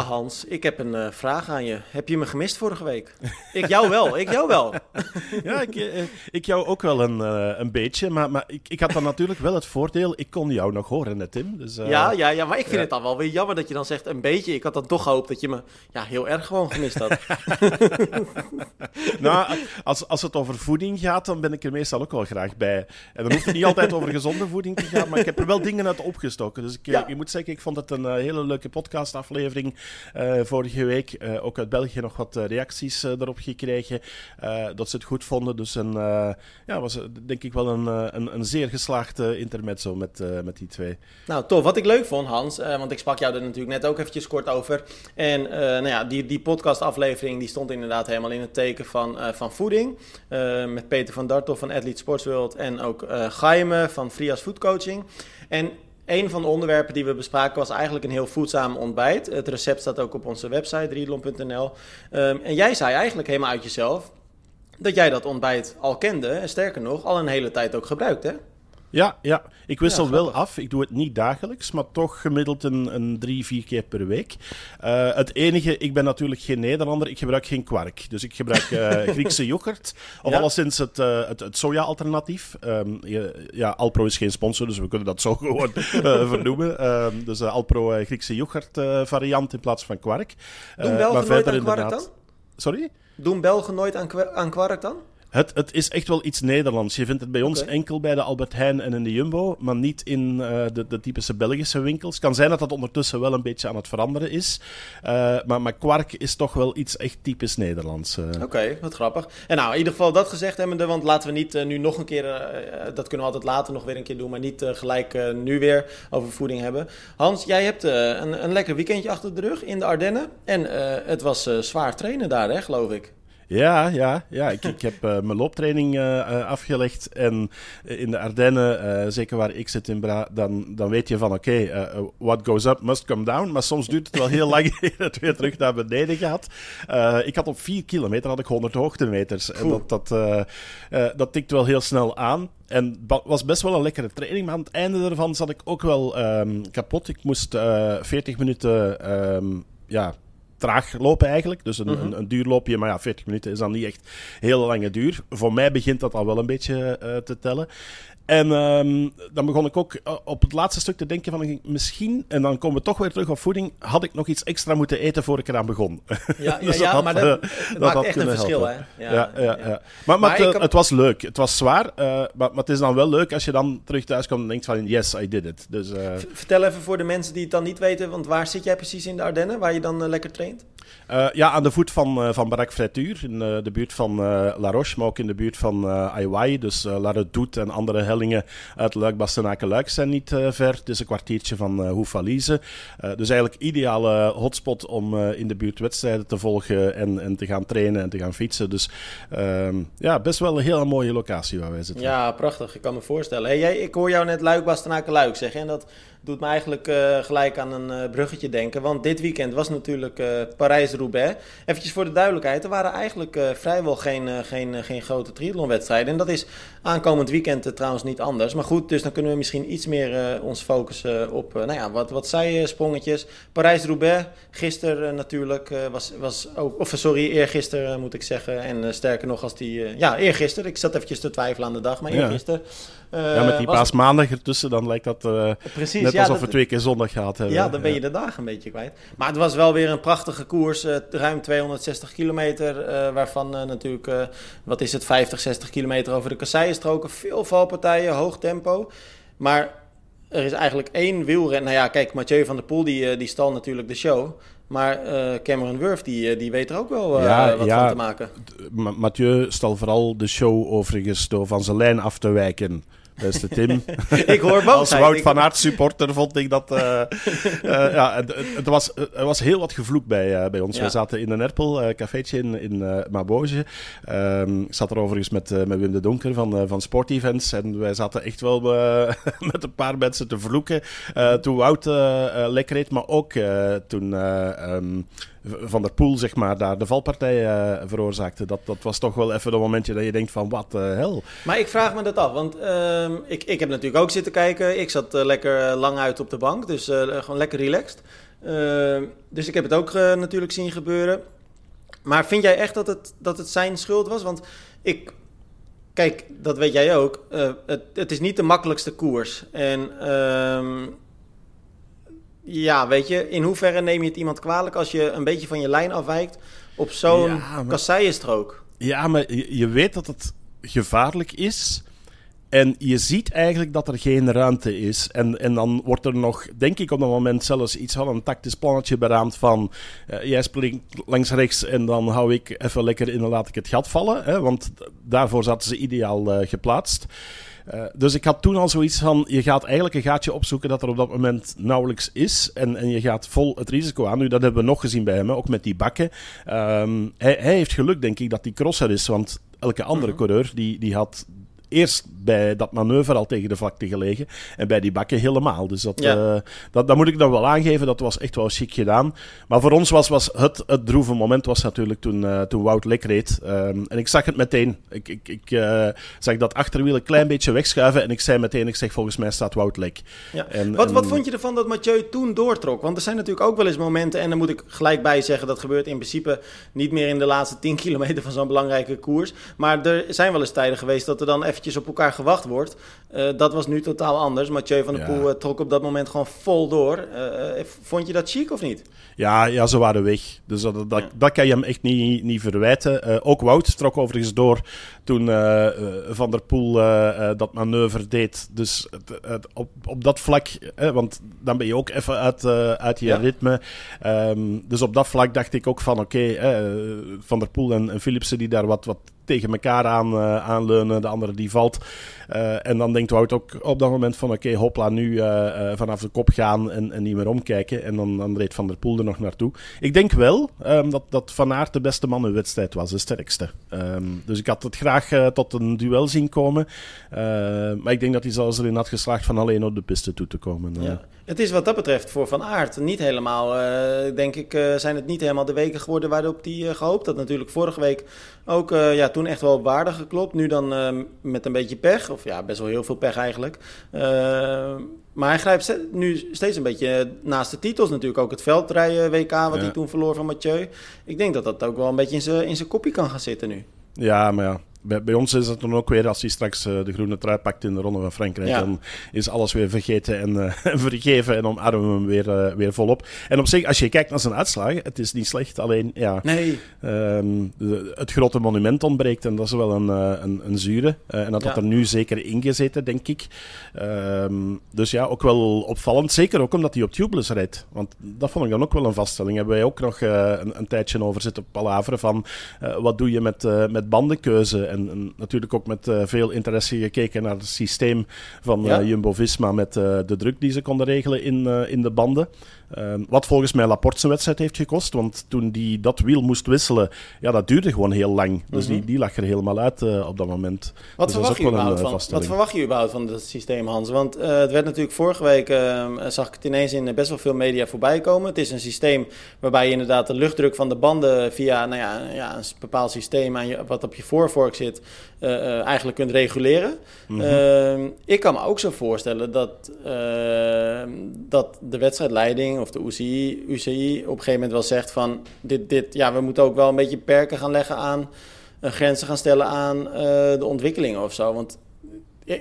Ja, Hans, ik heb een uh, vraag aan je. Heb je me gemist vorige week? ik jou wel, ik jou wel. ja, ik, uh, ik jou ook wel een, uh, een beetje, maar, maar ik, ik had dan natuurlijk wel het voordeel, ik kon jou nog horen, net Tim. Dus, ja, ja, ja, maar ik vind ja. het dan wel weer jammer dat je dan zegt een beetje. Ik had dan toch gehoopt dat je me ja, heel erg gewoon gemist had. nou, als, als het over voeding gaat, dan ben ik er meestal ook wel graag bij. En dan hoeft het niet altijd over gezonde voeding te gaan, maar ik heb er wel dingen uit opgestoken. Dus ik, ja. ik moet zeggen, ik vond het een hele leuke podcastaflevering vorige week. Uh, ook uit België nog wat reacties uh, erop gekregen. dat ze het goed vonden. Dus een, ja, was denk ik wel een, een, een zeer geslaagde intermezzo met, met die twee. Nou, tof. Wat ik leuk vond, Hans, want ik sprak jou er natuurlijk net ook eventjes kort over. En nou ja, die, die podcastaflevering die stond inderdaad helemaal in het teken van, van voeding. met Peter van Dartel van Athlete Sports World en ook Jaime van Frias Food Coaching. En een van de onderwerpen die we bespraken was eigenlijk een heel voedzaam ontbijt. Het recept staat ook op onze website, riedlon.nl. Um, en jij zei eigenlijk helemaal uit jezelf dat jij dat ontbijt al kende. En sterker nog, al een hele tijd ook gebruikt, hè? Ja, ja, ik wissel ja, wel af. Ik doe het niet dagelijks, maar toch gemiddeld een, een drie, vier keer per week. Uh, het enige, ik ben natuurlijk geen Nederlander, ik gebruik geen kwark. Dus ik gebruik uh, Griekse yoghurt, of ja. alleszins het, uh, het, het soja-alternatief. Um, ja, Alpro is geen sponsor, dus we kunnen dat zo gewoon vernoemen. Um, dus Alpro Griekse yoghurt variant in plaats van kwark. Doen Belgen nooit aan kwark dan? Sorry? Doen Belgen nooit aan, aan kwark dan? Het, het is echt wel iets Nederlands. Je vindt het bij ons okay. enkel bij de Albert Heijn en in de Jumbo, maar niet in uh, de, de typische Belgische winkels. Het kan zijn dat dat ondertussen wel een beetje aan het veranderen is. Uh, maar, maar kwark is toch wel iets echt typisch Nederlands. Uh. Oké, okay, wat grappig. En nou, in ieder geval dat gezegd hebbende, want laten we niet nu nog een keer, dat kunnen we altijd later nog weer een keer doen, maar niet gelijk nu weer over voeding hebben. Hans, jij hebt een, een lekker weekendje achter de rug in de Ardennen. En het was zwaar trainen daar, hè, geloof ik. Ja, ja, ja. Ik, ik heb uh, mijn looptraining uh, uh, afgelegd. En in de Ardennen, zeker waar ik zit in Bra, dan, dan weet je van oké, okay, what goes up must come down. Maar soms duurt het wel heel lang eer het weer terug naar beneden gaat. ik had op 4 kilometer had ik 100 hoogtemeters. En dat, dat, dat tikt wel heel snel aan. En het was best wel een lekkere training, maar aan het einde ervan zat ik ook wel um, kapot. Ik moest 40 minuten um, ja, traag lopen eigenlijk. Dus een, mm -hmm. een, een, duur loopje, maar ja, 40 minuten is dan niet echt heel lange duur. Voor mij begint dat al wel een beetje uh, te tellen. En um, dan begon ik ook op het laatste stuk te denken van misschien, en dan komen we toch weer terug op voeding, had ik nog iets extra moeten eten voor ik eraan begon. Ja, dus ja, ja had, maar dat, uh, dat maakt echt een verschil, helpen. hè? Ja, ja, ja, ja. Maar, maar, maar het, was leuk. Het was zwaar, uh, maar, maar, het is dan wel leuk als je dan terug thuis komt en denkt van yes, I did it. Dus, uh... Vertel even voor de mensen die het dan niet weten, want waar zit jij precies in de Ardennen, waar je dan lekker traint? Uh, ja, aan de voet van, uh, van Barak Freituur, in uh, de buurt van La Roche, maar ook in de buurt van Aiwai. Dus La Redoute en andere hellingen uit Luik, Bastenaken, Luik zijn niet ver. Het is een kwartiertje van uh, Hoefalize. dus eigenlijk ideale hotspot om in de buurt wedstrijden te volgen en, en te gaan trainen en te gaan fietsen. Dus ehm, ja, best wel een hele mooie locatie waar wij zitten. Ja, prachtig. Ik kan me voorstellen. Hey, jij, ik hoor jou net Luik, Bastenaken, Luik zeggen. En dat doet me eigenlijk uh, gelijk aan een uh, bruggetje denken. Want dit weekend was natuurlijk uh, Parijs-Roubaix. Eventjes voor de duidelijkheid, er waren eigenlijk vrijwel geen, geen, geen grote triathlonwedstrijden. En dat is aankomend weekend trouwens niet anders. Maar goed, dus dan kunnen we misschien iets meer ons focussen op, nou ja, wat, wat sprongetjes. Parijs-Roubaix, gisteren natuurlijk, was, was ook, of sorry, eergisteren moet ik zeggen. En sterker nog als die, ja, eergisteren. Ik zat eventjes te twijfelen aan de dag, maar eergisteren. Ja, ja met die paasmaandag ertussen, dan lijkt dat... Precies. Net alsof ja, dat, we twee keer zondag gehad hebben. Ja, dan ben je de dagen een beetje kwijt. Maar het was wel weer een prachtige koers. Uh, ruim 260 kilometer. Uh, waarvan uh, natuurlijk, wat is het, 50, 60 kilometer over de kasseienstroken. Veel valpartijen, hoog tempo. Maar er is eigenlijk één wielren. Nou ja, kijk, Mathieu van der Poel die, die stal natuurlijk de show. Maar Cameron Wurf die, die weet er ook wel ja, wat ja, van te maken. Mathieu stal vooral de show overigens door van zijn lijn af te wijken. Beste Tim. ik hoor boos. Als Wout van Aert supporter vond ik dat... Uh, uh, ja, het, het, was, er was heel wat gevloek bij, uh, bij ons. Ja. We zaten in een Erpel, cafeetje in, in Maboge. Um, ik zat er overigens met, met Wim de Donker van, van Sport Events. En wij zaten echt wel met een paar mensen te vloeken. toen Wout lekker reed, maar ook toen... Um, van der Poel, zeg maar, daar de valpartij uh, veroorzaakte. Dat, dat was toch wel even een momentje dat je denkt van, wat de hel. Maar ik vraag me dat af, want uh, ik, ik heb natuurlijk ook zitten kijken. Ik zat uh, lekker lang uit op de bank, dus gewoon lekker relaxed. Uh, dus ik heb het ook natuurlijk zien gebeuren. Maar vind jij echt dat het, dat het zijn schuld was? Want ik, kijk, dat weet jij ook. Het, het is niet de makkelijkste koers. En uh, ja, weet je, in hoeverre neem je het iemand kwalijk als je een beetje van je lijn afwijkt op zo'n ja, kasseienstrook? Ja, maar je, je weet dat het gevaarlijk is. En je ziet eigenlijk dat er geen ruimte is. En, en dan wordt er nog, denk ik op dat moment zelfs iets van een tactisch plannetje beraamd van... Uh, jij springt langs rechts en dan hou ik even lekker in en laat ik het gat vallen. Hè, want daarvoor zaten ze ideaal uh, geplaatst. Uh, dus ik had toen al zoiets van: je gaat eigenlijk een gaatje opzoeken dat er op dat moment nauwelijks is. En, en je gaat vol het risico aan. Nu, dat hebben we nog gezien bij hem, ook met die bakken. Um, hij, hij, heeft geluk, denk ik, dat die crosser is. Want elke andere -hmm. coureur die, die had eerst bij dat manoeuvre al tegen de vlakte gelegen. En bij die bakken helemaal. Dus dat, ja. uh, dat, dat moet ik dan wel aangeven. Dat was echt wel chic gedaan. Maar voor ons was, was het, het droeve moment was natuurlijk toen, uh, toen Wout lek reed. Um, en ik zag het meteen. Ik, ik, ik uh, zag dat achterwiel een klein beetje wegschuiven. En ik zei meteen, ik zeg volgens mij staat Wout lek. Ja. En, wat, en... wat vond je ervan dat Mathieu toen doortrok? Want er zijn natuurlijk ook wel eens momenten. En dan moet ik gelijk bij zeggen, dat gebeurt in principe niet meer in de laatste 10 kilometer van zo'n belangrijke koers. Maar er zijn wel eens tijden geweest dat er dan eventjes op elkaar gewacht wordt. Uh, dat was nu totaal anders. Mathieu van der ja. Poel uh, trok op dat moment gewoon vol door. Uh, vond je dat chic of niet? Ja, ja ze waren weg. Dus dat, dat, ja. dat kan je hem echt niet, niet verwijten. ook Wout trok overigens door toen Van der Poel dat manoeuvre deed. Dus op, op dat vlak, want dan ben je ook even uit, uit je ja. ritme. Um, dus op dat vlak dacht ik ook van oké, okay, Van der Poel en, en Philipsen die daar wat, wat tegen elkaar aan, uh, aanleunen, de andere die valt. Uh, en dan denkt Wout ook op dat moment van oké, hopla, nu uh, vanaf de kop gaan en, en, niet meer omkijken. En dan, dan reed Van der Poel er nog naartoe. Ik denk wel um, dat, dat Van Aert de beste man in de wedstrijd was, de sterkste. Um, dus ik had het graag tot een duel zien komen. maar ik denk dat hij zelfs erin had geslaagd van alleen op de piste toe te komen. Ja. Het is wat dat betreft voor Van Aert niet helemaal, denk ik, zijn het niet helemaal de weken geworden waarop hij gehoopt had. Natuurlijk vorige week ook, ja, toen echt wel op waarde geklopt. Nu dan uh, met een beetje pech, of ja, best wel heel veel pech eigenlijk. Uh, maar hij grijpt nu steeds een beetje naast de titels natuurlijk. Ook het veldrijden WK, wat ja. hij toen verloor van Mathieu. Ik denk dat dat ook wel een beetje in zijn, in zijn kopje kan gaan zitten nu. Ja, maar ja, bij, bij, ons is het dan ook weer, als hij straks uh, de groene trui pakt in de Ronde van Frankrijk, ja. dan is alles weer vergeten en uh, vergeven en omarmen we hem weer, uh, weer volop. En op zich, als je kijkt naar zijn uitslagen, het is niet slecht, alleen ja, nee. um, de, het grote monument ontbreekt en dat is wel een, een, een zure. en dat ja. had er nu zeker ingezeten, denk ik. Um, dus ja, ook wel opvallend, zeker ook omdat hij op tubeless rijdt. Want dat vond ik dan ook wel een vaststelling. Hebben wij ook nog een, een, tijdje over zitten palaveren van wat doe je met, met bandenkeuze en, en, natuurlijk ook met uh, veel interesse gekeken naar het systeem van ja? uh, Jumbo-Visma met uh, de druk die ze konden regelen in, in de banden. Um, wat volgens mij Laporte zijn wedstrijd heeft gekost. Want toen die dat wiel moest wisselen, ja, dat duurde gewoon heel lang. Dus mm -hmm. die, die lag er helemaal uit uh, op dat moment. Wat, dus verwacht, je een, van, wat verwacht je überhaupt van dat systeem, Hans? Want uh, het werd natuurlijk vorige week, uh, zag ik het ineens in best wel veel media voorbij komen. Het is een systeem waarbij je inderdaad de luchtdruk van de banden via nou ja, ja, een bepaald systeem aan je, wat op je voorvork zit, eigenlijk kunt reguleren. Mm -hmm. ik kan me ook zo voorstellen dat, dat de wedstrijdleiding of de UCI, UCI op een gegeven moment wel zegt van dit, dit, ja, we moeten ook wel een beetje perken gaan leggen aan uh, grenzen gaan stellen aan uh, de ontwikkelingen of zo. Want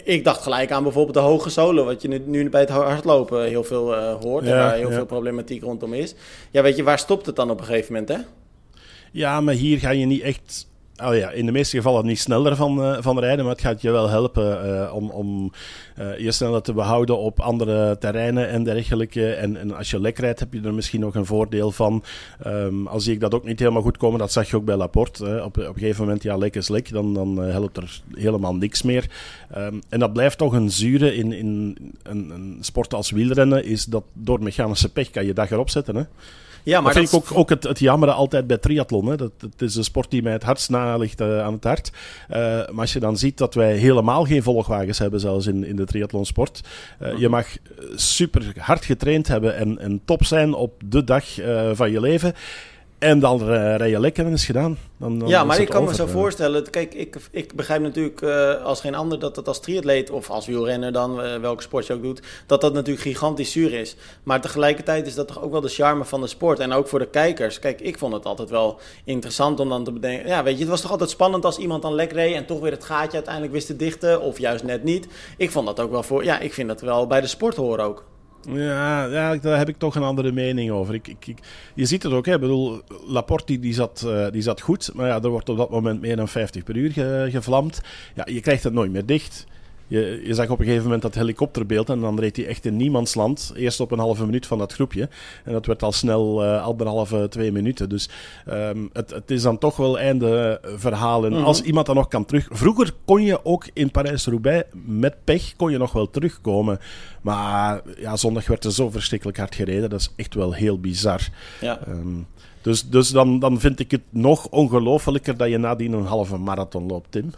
ik dacht gelijk aan bijvoorbeeld de hoge solo, wat je nu, nu bij het hardlopen heel veel uh, hoort ja, en waar heel ja. veel problematiek rondom is. Ja, weet je, waar stopt het dan op een gegeven moment, hè? Ja, maar hier ga je niet echt oh ja, in de meeste gevallen niet sneller van, uh, van rijden, maar het gaat je wel helpen uh, om, om uh, je sneller te behouden op andere terreinen en dergelijke. En, en als je lek rijdt, heb je er misschien nog een voordeel van. Um, al zie ik dat ook niet helemaal goed komen, dat zag je ook bij Laporte. Op, op een gegeven moment, ja, lek is lek, dan, dan helpt er helemaal niks meer. Um, en dat blijft toch een zure in, in een, een sport als wielrennen, is dat door mechanische pech kan je dag erop zetten. Hè? Ja, maar dat vind ik ook, ook het, het jammer altijd bij triathlon. Hè. Dat, het is een sport die mij het hardst na ligt uh, aan het hart. Uh, maar als je dan ziet dat wij helemaal geen volgwagens hebben, zelfs in, in de triathlonsport. Uh. Je mag super hard getraind hebben en, en top zijn op de dag van je leven. En dan uh, rij je lekker en is gedaan. Dan, dan ja, maar ik kan me zo voorstellen. Kijk, ik, ik begrijp natuurlijk uh, als geen ander dat het als triatleet of als wielrenner dan, uh, welke sport je ook doet, dat dat natuurlijk gigantisch zuur is. Maar tegelijkertijd is dat toch ook wel de charme van de sport. En ook voor de kijkers. Kijk, ik vond het altijd wel interessant om dan te bedenken. Ja, weet je, het was toch altijd spannend als iemand dan lek reed en toch weer het gaatje uiteindelijk wist te dichten. Of juist net niet. Ik vond dat ook wel voor. Ja, ik vind dat wel bij de sport horen ook. Ja, ja, daar heb ik toch een andere mening over. Ik, ik, je ziet het ook, hè. Ik bedoel, Laporte die, zat, uh, die zat goed, maar ja, er wordt op dat moment meer dan 50 per uur ge, gevlamd. Ja, je krijgt het nooit meer dicht. Je, je, zag op een gegeven moment dat helikopterbeeld en dan reed hij echt in niemandsland. Eerst op een halve minuut van dat groepje. En dat werd al snel uh, anderhalve, twee minuten. Dus um, het, het, is dan toch wel einde verhalen. Mm -hmm. Als iemand dan nog kan terug... Vroeger kon je ook in Parijs-Roubaix met pech kon je nog wel terugkomen. Maar ja, zondag werd er zo verschrikkelijk hard gereden. Dat is echt wel heel bizar. Ja. Um, dus, dus dan, dan vind ik het nog ongelofelijker dat je nadien een halve marathon loopt, Tim.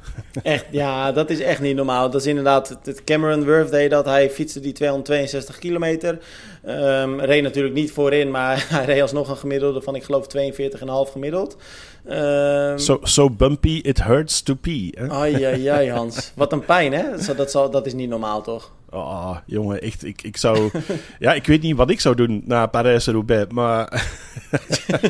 Echt, ja, dat is echt niet normaal. Dat is inderdaad, het Cameron Worth deed dat. Hij fietste die 262 kilometer. Um, reed natuurlijk niet voorin, maar hij reed alsnog een gemiddelde van, ik geloof, 42,5 gemiddeld. Um, so, so bumpy, it hurts to pee. Ai, ai, ai, Hans. Wat een pijn, hè? Dat, dat, zal, dat is niet normaal, toch? Oh, jongen, echt, ik, ik zou... ja, ik weet niet wat ik zou doen na Parijs-Roubaix, maar...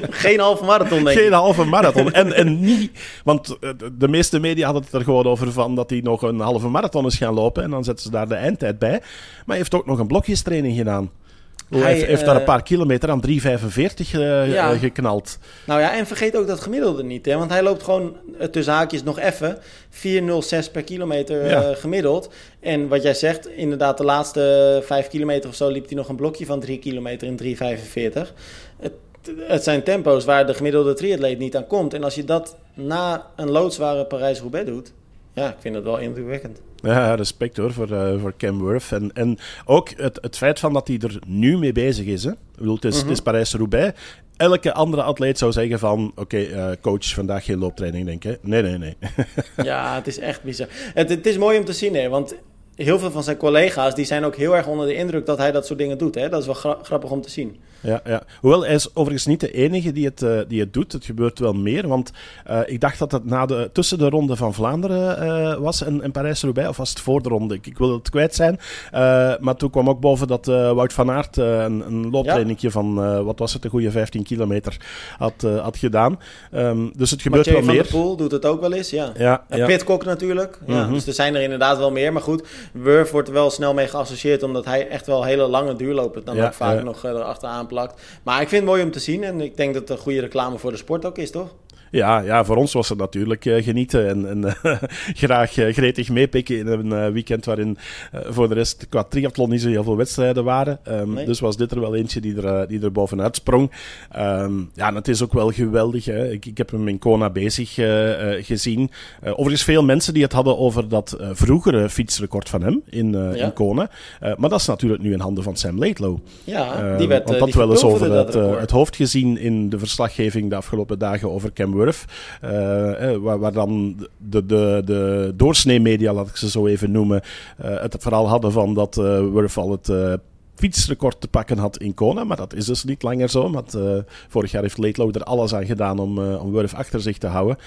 Geen halve marathon, denk Geen halve marathon. En, en niet... Want de meeste media hadden het er gewoon over van dat hij nog een halve marathon is gaan lopen. En dan zetten ze daar de eindtijd bij. Maar hij heeft ook nog een blokjestraining gedaan. Hij, hij heeft, uh, daar een paar kilometer aan 3,45 uh, ja. geknald. Nou ja, en vergeet ook dat gemiddelde niet. Hè? Want hij loopt gewoon tussen haakjes nog even 4,06 per kilometer ja. uh, gemiddeld. En wat jij zegt, inderdaad de laatste 5 kilometer of zo liep hij nog een blokje van 3 kilometer in 3,45. Het, het zijn tempo's waar de gemiddelde triatleet niet aan komt. En als je dat na een loodzware Parijs-Roubaix doet, ja, ik vind dat wel indrukwekkend. Ja, respect hoor voor, uh, voor Cam Worth. En, en ook het, het feit van dat hij er nu mee bezig is. Hè? Ik bedoel, het is, is Parijs-Roubaix. Elke andere atleet zou zeggen van... Oké, okay, uh, coach, vandaag geen looptraining, denk ik. Nee, nee, nee. ja, het is echt bizar. Het, het is mooi om te zien, hè. Want heel veel van zijn collega's... die zijn ook heel erg onder de indruk dat hij dat soort dingen doet. Hè? Dat is wel gra- grappig om te zien. Ja, ja. Hoewel, hij is overigens niet de enige die het, uh, die het doet. Het gebeurt wel meer, want uh, ik dacht dat het na de, tussen de ronde van Vlaanderen uh, was en, en Parijs-Roubaix, of was het voor de ronde? Ik, ik wil het kwijt zijn. maar toen kwam ook boven dat Wout van Aert een, een looptrainingje ja. van, wat was het, een goede 15 kilometer had, had gedaan. Um, dus het gebeurt Mathieu wel meer. Van der Poel doet het ook wel eens, ja. ja, en ja. Pitcock natuurlijk. Ja, mm-hmm. Dus er zijn er inderdaad wel meer. Maar goed, Wurf wordt er wel snel mee geassocieerd, omdat hij echt wel hele lange duurlopen dan ook vaak nog erachteraan plakt. Maar ik vind het mooi om te zien en ik denk dat het een goede reclame voor de sport ook is, toch? Ja, ja, voor ons was het natuurlijk uh, genieten en, en uh, graag uh, gretig meepikken in een weekend waarin voor de rest qua triathlon niet zo heel veel wedstrijden waren. Um, nee. Dus was dit er wel eentje die er, die er bovenuit sprong. Um, ja, en het is ook wel geweldig. Hè. Ik, ik heb hem in Kona bezig gezien. overigens veel mensen die het hadden over dat vroegere fietsrecord van hem in, ja. in Kona. maar dat is natuurlijk nu in handen van Sam Laidlow. Ja, die werd Want dat wel eens over het, het hoofd gezien in de verslaggeving de afgelopen dagen over Cam Wurf. Uh, waar, waar, dan de, de, de doorsnee-media, laat ik ze zo even noemen, uh, het verhaal hadden van dat Wurf al het fietsrecord te pakken had in Kona. Maar dat is dus niet langer zo. Want uh, vorig jaar heeft Laidlow er alles aan gedaan om, uh, om Wurf achter zich te houden.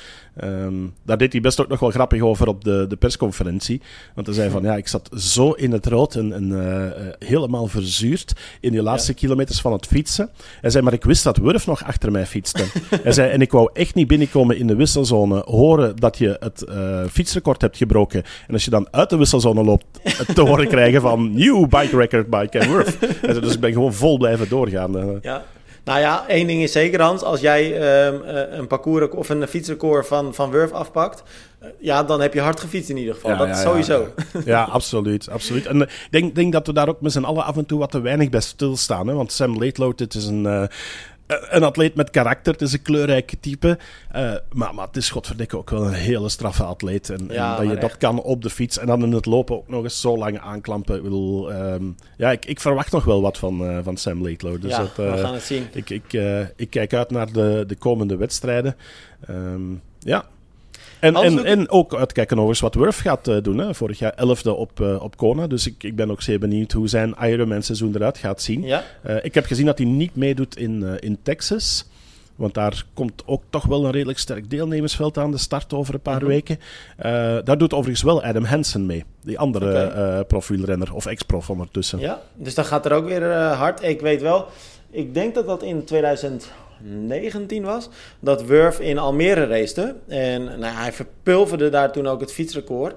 Um, daar deed hij best ook nog wel grappig over op de, de persconferentie. Want hij zei van, ja, ik zat zo in het rood en, en uh, helemaal verzuurd in die laatste ja. kilometers van het fietsen. Hij zei, maar ik wist dat Wurf nog achter mij fietste. hij zei, en ik wou echt niet binnenkomen in de wisselzone, horen dat je het fietsrecord hebt gebroken. En als je dan uit de wisselzone loopt, te horen krijgen van, new bike record by Ken Wurf. dus ik ben gewoon vol blijven doorgaan. Ja. Nou ja, één ding is zeker, Hans. Als jij um, een parcours of een fietsrecord van, van Wurf afpakt, uh, ja, dan heb je hard gefietst in ieder geval. Ja, dat ja, sowieso. Ja, ja, absoluut, absoluut. En ik denk, denk dat we daar ook met z'n allen af en toe wat te weinig bij stilstaan. Hè? Want Sam Laidlow, dit is een... Uh, een atleet met karakter, het is een kleurrijke type. Uh, maar, maar het is godverdikke ook wel een hele straffe atleet. En, ja, en dat je echt. dat kan op de fiets en dan in het lopen ook nog eens zo lang aanklampen. Ik bedoel, um, ja, ik, ik, verwacht nog wel wat van, uh, van Sam Laidlow. Dus ja, dat, uh, we gaan het zien. Ik, ik, ik kijk uit naar de, de komende wedstrijden. Um, ja, en, en, en ook uitkijken over wat Wurf gaat uh, doen. Hè. Vorig jaar 11e op, uh, op Kona. Dus ik, ik ben ook zeer benieuwd hoe zijn Ironman seizoen eruit gaat zien. Ja? Uh, ik heb gezien dat hij niet meedoet in, in Texas. Want daar komt ook toch wel een redelijk sterk deelnemersveld aan de start over een paar weken. daar doet overigens wel Adam Hansen mee. Die andere okay. profielrenner, of ex-prof ondertussen. Ja, dus dan gaat er ook weer hard. Ik weet wel, ik denk dat dat in 2000... 19 was, dat Wurf in Almere racete. En nou, hij verpulverde daar toen ook het fietsrecord.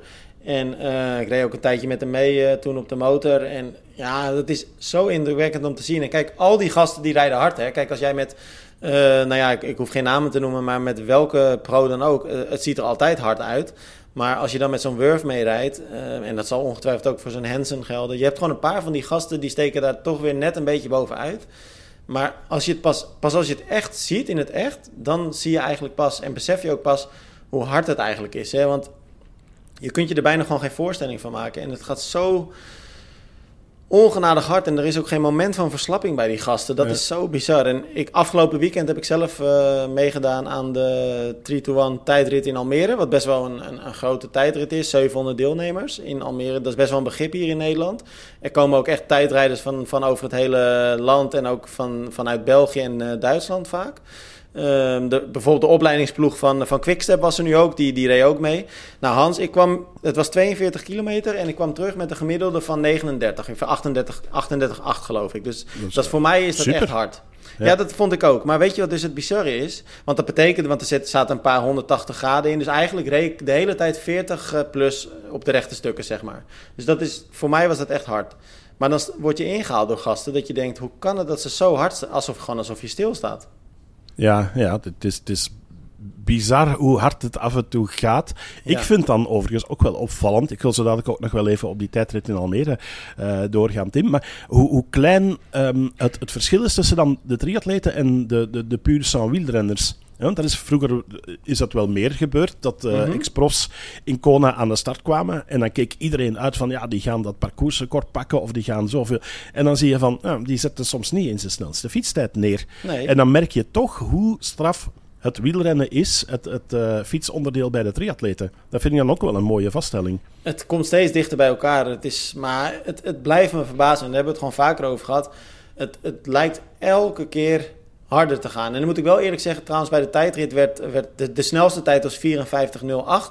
En uh, ik reed ook een tijdje met hem mee uh, toen op de motor. En ja, dat is zo indrukwekkend om te zien. En kijk, al die gasten die rijden hard. Hè. Kijk, als jij met, uh, nou ja, ik, ik, hoef geen namen te noemen, maar met welke pro dan ook. het ziet er altijd hard uit. Maar als je dan met zo'n Wurf mee rijdt, en dat zal ongetwijfeld ook voor zo'n Hansen gelden. Je hebt gewoon een paar van die gasten die steken daar toch weer net een beetje bovenuit. Maar als je het pas, pas als je het echt ziet in het echt, dan zie je eigenlijk pas en besef je ook pas hoe hard het eigenlijk is. Hè? Want je kunt je er bijna gewoon geen voorstelling van maken. En het gaat zo ongenadig hard. En er is ook geen moment van verslapping bij die gasten. Dat is zo bizar. En ik, afgelopen weekend heb ik zelf uh, meegedaan aan de 3-to-1 tijdrit in Almere. Wat best wel een, een, een, grote tijdrit is. 700 deelnemers in Almere. Dat is best wel een begrip hier in Nederland. Er komen ook echt tijdrijders van, van over het hele land. En ook van, vanuit België en uh, Duitsland vaak. De, bijvoorbeeld de opleidingsploeg van, van Quickstep was er nu ook, die, die reed ook mee. Nou Hans, ik kwam, het was 42 kilometer en ik kwam terug met een gemiddelde van 39, 38, 38, 8 geloof ik. Dus dat, dat voor mij is dat echt hard. Ja. dat vond ik ook. Maar weet je wat dus het bizarre is? Want dat betekent, want er zaten een paar 180 graden in. Dus eigenlijk reed ik de hele tijd 40 eh, plus op de rechte stukken, zeg maar. Dus dat is, voor mij was dat echt hard. Maar dan word je ingehaald door gasten dat je denkt, hoe kan het dat ze zo hard, alsof, gewoon alsof je stilstaat. Ja, ja het, is, het is bizar hoe hard het af en toe gaat. Ik vind dan overigens ook wel opvallend. Ik wil zo dadelijk ook nog wel even op die tijdrit in Almere uh, doorgaan, Tim. Maar hoe, hoe klein um, het, het verschil is tussen dan de triatleten en de, de, de puur sans wielrenners. Ja, want dat is, vroeger is dat wel meer gebeurd, dat uh, mm -hmm. ex-profs in Kona aan de start kwamen. En dan keek iedereen uit van, ja, die gaan dat parcoursrecord pakken of die gaan zoveel. En dan zie je van, nou, die zetten soms niet in zijn snelste fietstijd neer. Nee. En dan merk je toch hoe straf het wielrennen is, het, het uh, fietsonderdeel bij de triatleten. Dat vind ik dan ook wel een mooie vaststelling. Het komt steeds dichter bij elkaar. Het is, maar het, het blijft me verbazen. En daar hebben we het gewoon vaker over gehad. Het, het lijkt elke keer harder te gaan. En dan moet ik wel eerlijk zeggen, trouwens, bij de tijdrit werd, werd de, snelste tijd was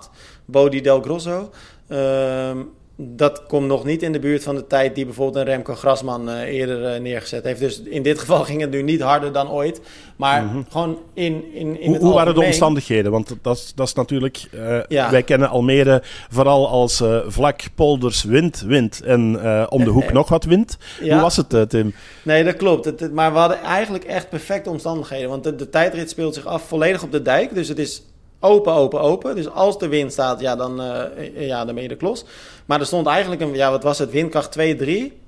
54.08, Bodi del Grosso. Um, dat komt nog niet in de buurt van de tijd die bijvoorbeeld een Remco Grasman uh, eerder uh, neergezet heeft. Dus in dit geval ging het nu niet harder dan ooit. Maar mm -hmm. gewoon in, in, in Hoe, hoe waren de omstandigheden? Want dat, is, dat is natuurlijk... Uh, ja. Wij kennen Almere vooral als vlak, polders, wind, wind. En om de hoek nog wat wind. Ja. Hoe was het, Tim? Nee, dat klopt. Het, het, maar we hadden eigenlijk echt perfecte omstandigheden. Want de, de tijdrit speelt zich af volledig op de dijk. Dus het is open, open, open. Dus als de wind staat, ja, dan, uh, ja, dan ben je de klos. Maar er stond eigenlijk een, ja, wat was het, windkracht 2-3.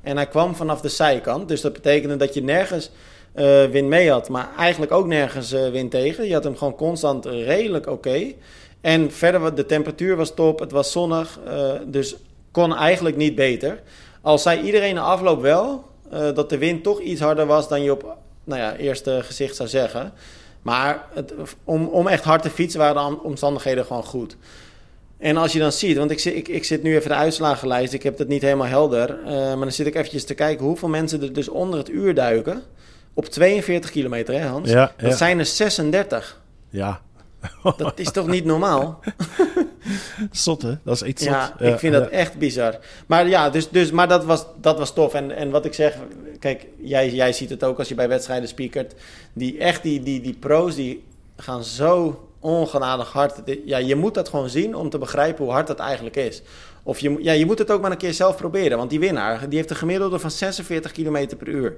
En hij kwam vanaf de zijkant. Dus dat betekende dat je nergens uh, wind mee had. Maar eigenlijk ook nergens uh, wind tegen. Je had hem gewoon constant redelijk oké. En verder, de temperatuur was top. Het was zonnig. dus kon eigenlijk niet beter. Al zei iedereen na afloop wel dat de wind toch iets harder was dan je op nou ja, eerste gezicht zou zeggen. Maar het, om, om echt hard te fietsen waren de omstandigheden gewoon goed. En als je dan ziet, want ik zit, ik, ik zit nu even de uitslagenlijst, ik heb het niet helemaal helder. Uh, maar dan zit ik eventjes te kijken hoeveel mensen er dus onder het uur duiken. Op 42 kilometer, hè Hans? Ja, dat zijn er 36. Ja. Dat is toch niet normaal? zot, hè? Dat is iets ja, zot. Ja, ik vind dat echt bizar. Maar ja, dus, dus, maar dat, was, dat was tof. En, en wat ik zeg, kijk, jij, jij ziet het ook als je bij wedstrijden speakert. Die echt, die, die, die pro's, die gaan zo ongenadig hard. Ja, je moet dat gewoon zien om te begrijpen hoe hard dat eigenlijk is. Of je, ja, je moet het ook maar een keer zelf proberen. Want die winnaar, die heeft een gemiddelde van 46 km per uur.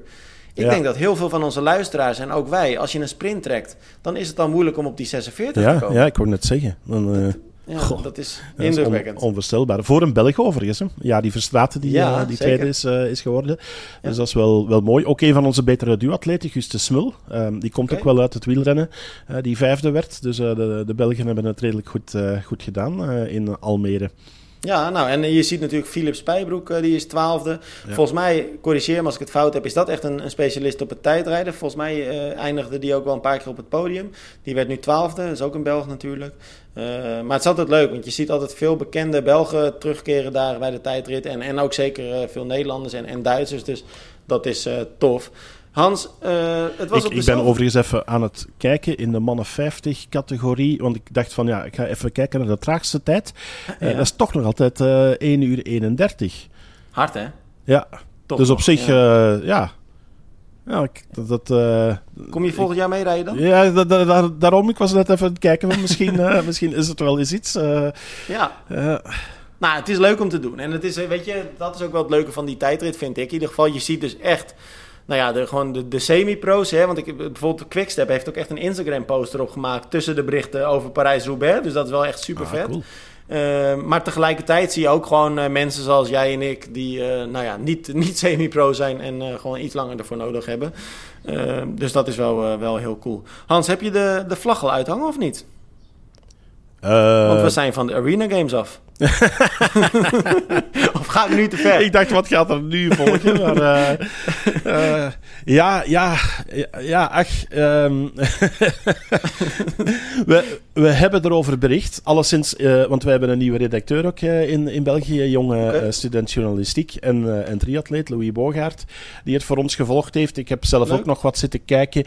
Ik denk dat heel veel van onze luisteraars en ook wij, als je een sprint trekt, dan is het dan moeilijk om op die 46 ja, te komen. Ja, ik hoorde net zeggen. Dan, uh, ja, Goh, dat is indrukwekkend. On, onvoorstelbaar. Voor een Belg overigens. Hè? Ja, die Verstraten die, ja, uh, die tweede is, uh, is geworden. Ja. Dus dat is wel, wel mooi. Ook een van onze betere duatleten, Guste Smul. Um, die komt okay. ook wel uit het wielrennen. Uh, die vijfde werd. Dus de, de Belgen hebben het redelijk goed, goed gedaan in Almere. Ja, nou en je ziet natuurlijk Philip Spijbroek, uh, die is twaalfde. Ja. Volgens mij, corrigeer me als ik het fout heb, is dat echt een, een specialist op het tijdrijden. Volgens mij uh, eindigde die ook wel een paar keer op het podium. Die werd nu twaalfde, dat is ook een Belg natuurlijk. Uh, maar het is altijd leuk, want je ziet altijd veel bekende Belgen terugkeren daar bij de tijdrit. En, en ook zeker veel Nederlanders en, en Duitsers, dus dat is tof. Hans, uh, het was ik, op ik ben overigens even aan het kijken in de mannen 50 categorie. Want ik dacht van ja, ik ga even kijken naar de traagste tijd. Uh, ja. dat is toch nog altijd uh, 1 uur 31. Hard hè? Ja. Toch dus nog, op zich, ja. ja. ja dat, dat, Kom je volgend jaar mee rijden dan? Ja, da, da, da, daarom. Ik was net even aan het kijken. misschien, misschien is het wel eens iets. ja. Nou, het is leuk om te doen. En het is, weet je, dat is ook wel het leuke van die tijdrit, vind ik. In ieder geval, je ziet dus echt nou ja, de, gewoon de, de semi-pro's. Hè, want ik, bijvoorbeeld Quickstep heeft ook echt een Instagram-post erop gemaakt tussen de berichten over Parijs-Roubaix. Dus dat is wel echt super vet. Ah, cool. Uh, maar tegelijkertijd zie je ook gewoon uh, mensen zoals jij en ik, die uh, nou ja, niet, niet semi-pro zijn en gewoon iets langer ervoor nodig hebben. dus dat is wel, wel heel cool. Hans, heb je de, de vlag al uithangen of niet? Want we zijn van de Arena Games af. of ga ik nu te ver? Ik dacht, wat gaat er nu volgen? Maar, uh, uh, ja, ja, ja, ach. Um, we, we hebben erover bericht. Alleszins, uh, want wij hebben een nieuwe redacteur ook in, in België. Jonge okay. student journalistiek en, en triatleet, Louis Bogaert. Die het voor ons gevolgd heeft. Ik heb zelf Leuk. ook nog wat zitten kijken.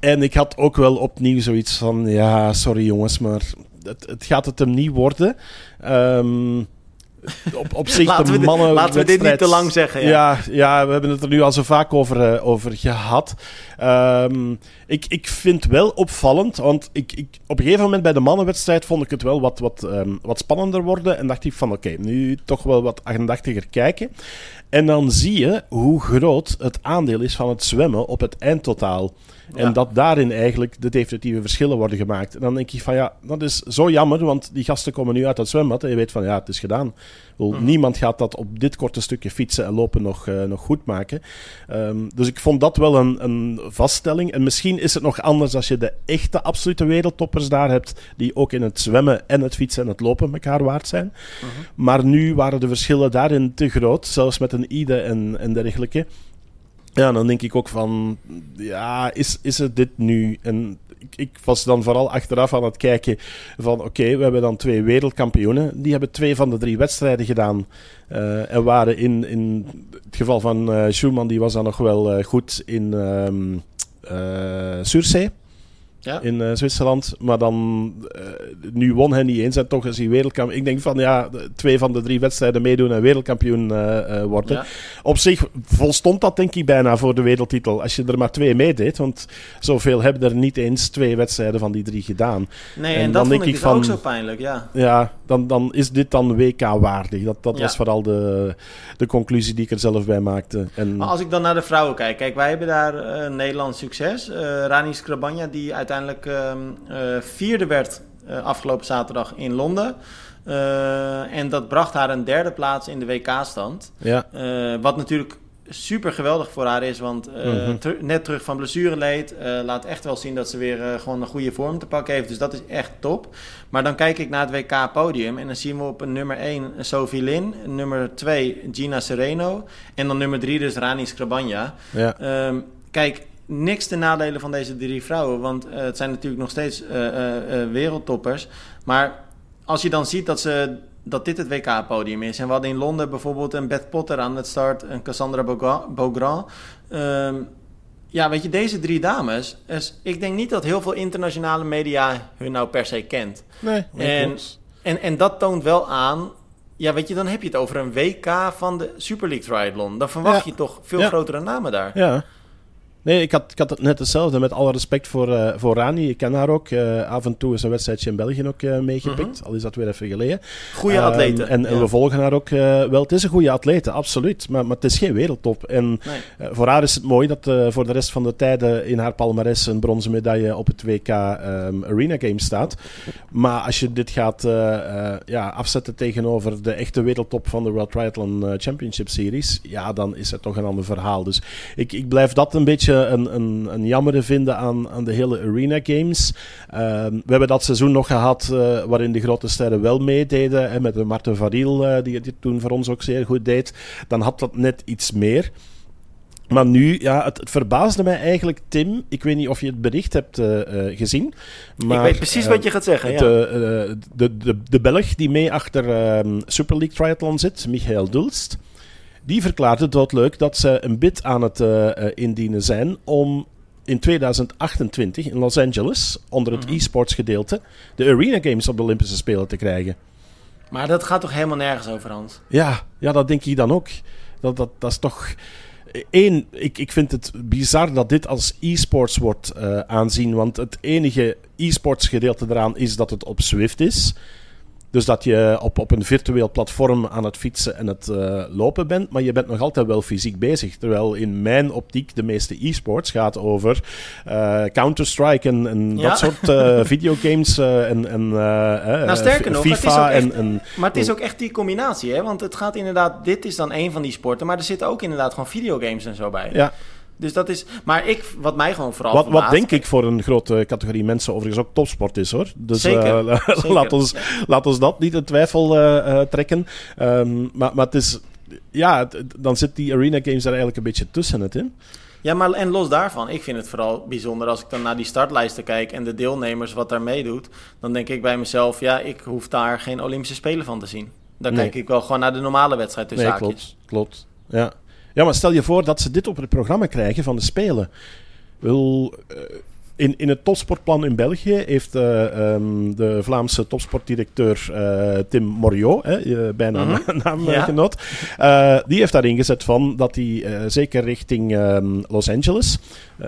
En ik had ook wel opnieuw zoiets van: ja, sorry jongens, maar het, het gaat het hem niet worden. Um, op, op zich laten de mannen. Laten we dit niet te lang zeggen. Ja. ja. Ja, we hebben het er nu al zo vaak over, uh, over gehad. Um, ik, ik vind wel opvallend, want ik, ik, op een gegeven moment bij de mannenwedstrijd vond ik het wel wat, wat, um, wat spannender worden. En dacht ik van oké, okay, nu toch wel wat aandachtiger kijken. En dan zie je hoe groot het aandeel is van het zwemmen op het eindtotaal. Ja. En dat daarin eigenlijk de definitieve verschillen worden gemaakt. En dan denk ik van ja, dat is zo jammer, want die gasten komen nu uit het zwembad en je weet van ja, het is gedaan. Mm. Niemand gaat dat op dit korte stukje fietsen en lopen nog, uh, nog goed maken. Um, dus ik vond dat wel een, een vaststelling. En misschien is het nog anders als je de echte absolute wereldtoppers daar hebt, die ook in het zwemmen en het fietsen en het lopen elkaar waard zijn. Mm -hmm. Maar nu waren de verschillen daarin te groot, zelfs met een Ide en, en dergelijke. Ja, dan denk ik ook van, ja, is, is het dit nu? En ik, ik was dan vooral achteraf aan het kijken van, oké, we hebben dan twee wereldkampioenen. Die hebben twee van de drie wedstrijden gedaan. Uh, en waren in, in het geval van uh, Schumann, die was dan nog wel uh, goed in um, Sursee. Ja. in uh, Zwitserland. Maar dan, uh, nu won hij niet eens en toch is hij wereldkampioen. Ik denk van ja, twee van de drie wedstrijden meedoen en wereldkampioen uh, worden. Ja. Op zich volstond dat denk ik bijna voor de wereldtitel. Als je er maar twee meedeed, want zoveel hebben er niet eens twee wedstrijden van die drie gedaan. Nee, en, en dat dan denk ik dus van, ook zo pijnlijk, ja. Ja, dan, dan is dit dan WK-waardig. Dat, dat ja. was vooral de, de conclusie die ik er zelf bij maakte. En... Maar als ik dan naar de vrouwen kijk, kijk, wij hebben daar Nederlands succes. Rani Skrabanja, die uiteindelijk uh, vierde werd uh, afgelopen zaterdag in Londen. en dat bracht haar een derde plaats in de WK-stand. Ja. wat natuurlijk super geweldig voor haar is. Want uh, mm -hmm. ter net terug van blessure leed. Uh, laat echt wel zien dat ze weer uh, gewoon een goede vorm te pakken heeft. Dus dat is echt top. Maar dan kijk ik naar het WK-podium. En dan zien we op een nummer 1 Sophie Lin. Nummer 2 Gina Sereno. En dan nummer 3 dus Rani Skrabanja. Ja. Um, kijk, niks te nadelen van deze drie vrouwen. Want het zijn natuurlijk nog steeds wereldtoppers. Maar als je dan ziet dat ze dat dit het WK-podium is. En we hadden in Londen bijvoorbeeld een Beth Potter aan het start, een Cassandra Beaugrand. Um, ja, weet je, deze drie dames, is, ik denk niet dat heel veel internationale media hun nou per se kent. Nee, en, en, en dat toont wel aan, ja, weet je, dan heb je het over een WK van de Super League Triathlon. Dan verwacht ja. je toch veel ja. grotere namen daar. Ja. Nee, ik had, ik had het net hetzelfde. Met alle respect voor, uh, voor Rani. Ik ken haar ook. Uh, af en toe is een wedstrijdje in België ook uh, meegepikt. -hmm. Al is dat weer even geleden. Goeie atlete. En, ja. en, we volgen haar ook wel. Het is een goede atlete, absoluut. Maar, maar het is geen wereldtop. En nee. voor haar is het mooi dat voor de rest van de tijden in haar palmarès een bronzen medaille op het WK um, Arena Games staat. Maar als je dit gaat ja, afzetten tegenover de echte wereldtop van de World Triathlon Championship Series, ja, dan is het toch een ander verhaal. Dus ik, ik blijf dat een beetje een, een, een jammer vinden aan, aan de hele Arena Games. Uh, we hebben dat seizoen nog gehad uh, waarin de grote sterren wel meededen. Hè, met de Marten Varil, uh, die het toen voor ons ook zeer goed deed. Dan had dat net iets meer. Maar nu, ja, het, het, verbaasde mij eigenlijk, Tim. Ik weet niet of je het bericht hebt uh, gezien. Maar, ik weet precies uh, wat je gaat zeggen. Ja. De, de, de Belg die mee achter ehm, Super League Triathlon zit, Michael Dulst die verklaarde doodleuk dat ze een bid aan het uh, indienen zijn om in 2028 in Los Angeles, onder het mm e-sports gedeelte, de Arena Games op de Olympische Spelen te krijgen. Maar dat gaat toch helemaal nergens over, Hans? Ja, ja dat denk ik dan ook. Dat, dat, dat is toch... Eén, ik, ik vind het bizar dat dit als e-sports wordt uh, aanzien. Want het enige e-sports gedeelte eraan is dat het op Swift is. Dus dat je op, op een virtueel platform aan het fietsen en het uh, lopen bent, maar je bent nog altijd wel fysiek bezig. Terwijl in mijn optiek de meeste e-sports gaat over uh, Counter-Strike en, en ja. dat soort uh, videogames en, en nou, sterker nog, FIFA. Het en, en, maar het is ook echt die combinatie, hè? want het gaat inderdaad, dit is dan een van die sporten, maar er zitten ook inderdaad gewoon videogames en zo bij. Ja. Dus dat is. Maar ik, wat mij gewoon vooral. Wat, wat denk ik voor een grote categorie mensen overigens ook topsport is hoor. Dus zeker, uh, zeker. laat, ons, laat ons dat niet in twijfel uh, trekken. Um, maar, maar het is. Ja, dan zit die Arena Games daar eigenlijk een beetje tussen het in. Ja, maar en los daarvan, ik vind het vooral bijzonder als ik dan naar die startlijsten kijk en de deelnemers wat daar meedoet. Dan denk ik bij mezelf, ja, ik hoef daar geen Olympische Spelen van te zien. Dan nee. kijk ik wel gewoon naar de normale wedstrijd tussen nee, klopt, klopt. Ja. Ja, maar stel je voor dat ze dit op het programma krijgen van de Spelen. Wil, uh, in, in het topsportplan in België heeft uh, um, de Vlaamse topsportdirecteur uh, Tim Moriot, hè, bijna mm -hmm. naamgenoot, ja. die heeft daarin gezet van dat hij zeker richting um, Los Angeles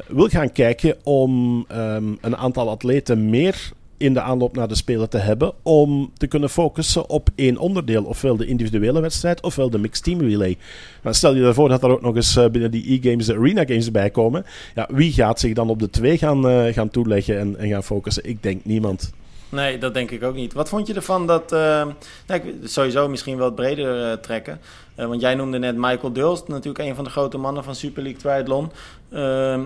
wil gaan kijken om um, een aantal atleten meer in de aanloop naar de Spelen te hebben om te kunnen focussen op één onderdeel. Ofwel de individuele wedstrijd, ofwel de mixed team relay. Maar stel je ervoor dat er ook nog eens uh, binnen die e-games de arena games bij komen. Ja, wie gaat zich dan op de twee gaan, uh, gaan toeleggen en, en gaan focussen? Ik denk niemand. Nee, dat denk ik ook niet. Wat vond je ervan dat... Uh, nou, sowieso misschien wel breder uh, trekken. Uh, want jij noemde net Michael Dulst, natuurlijk een van de grote mannen van Super League Triathlon. Ehm,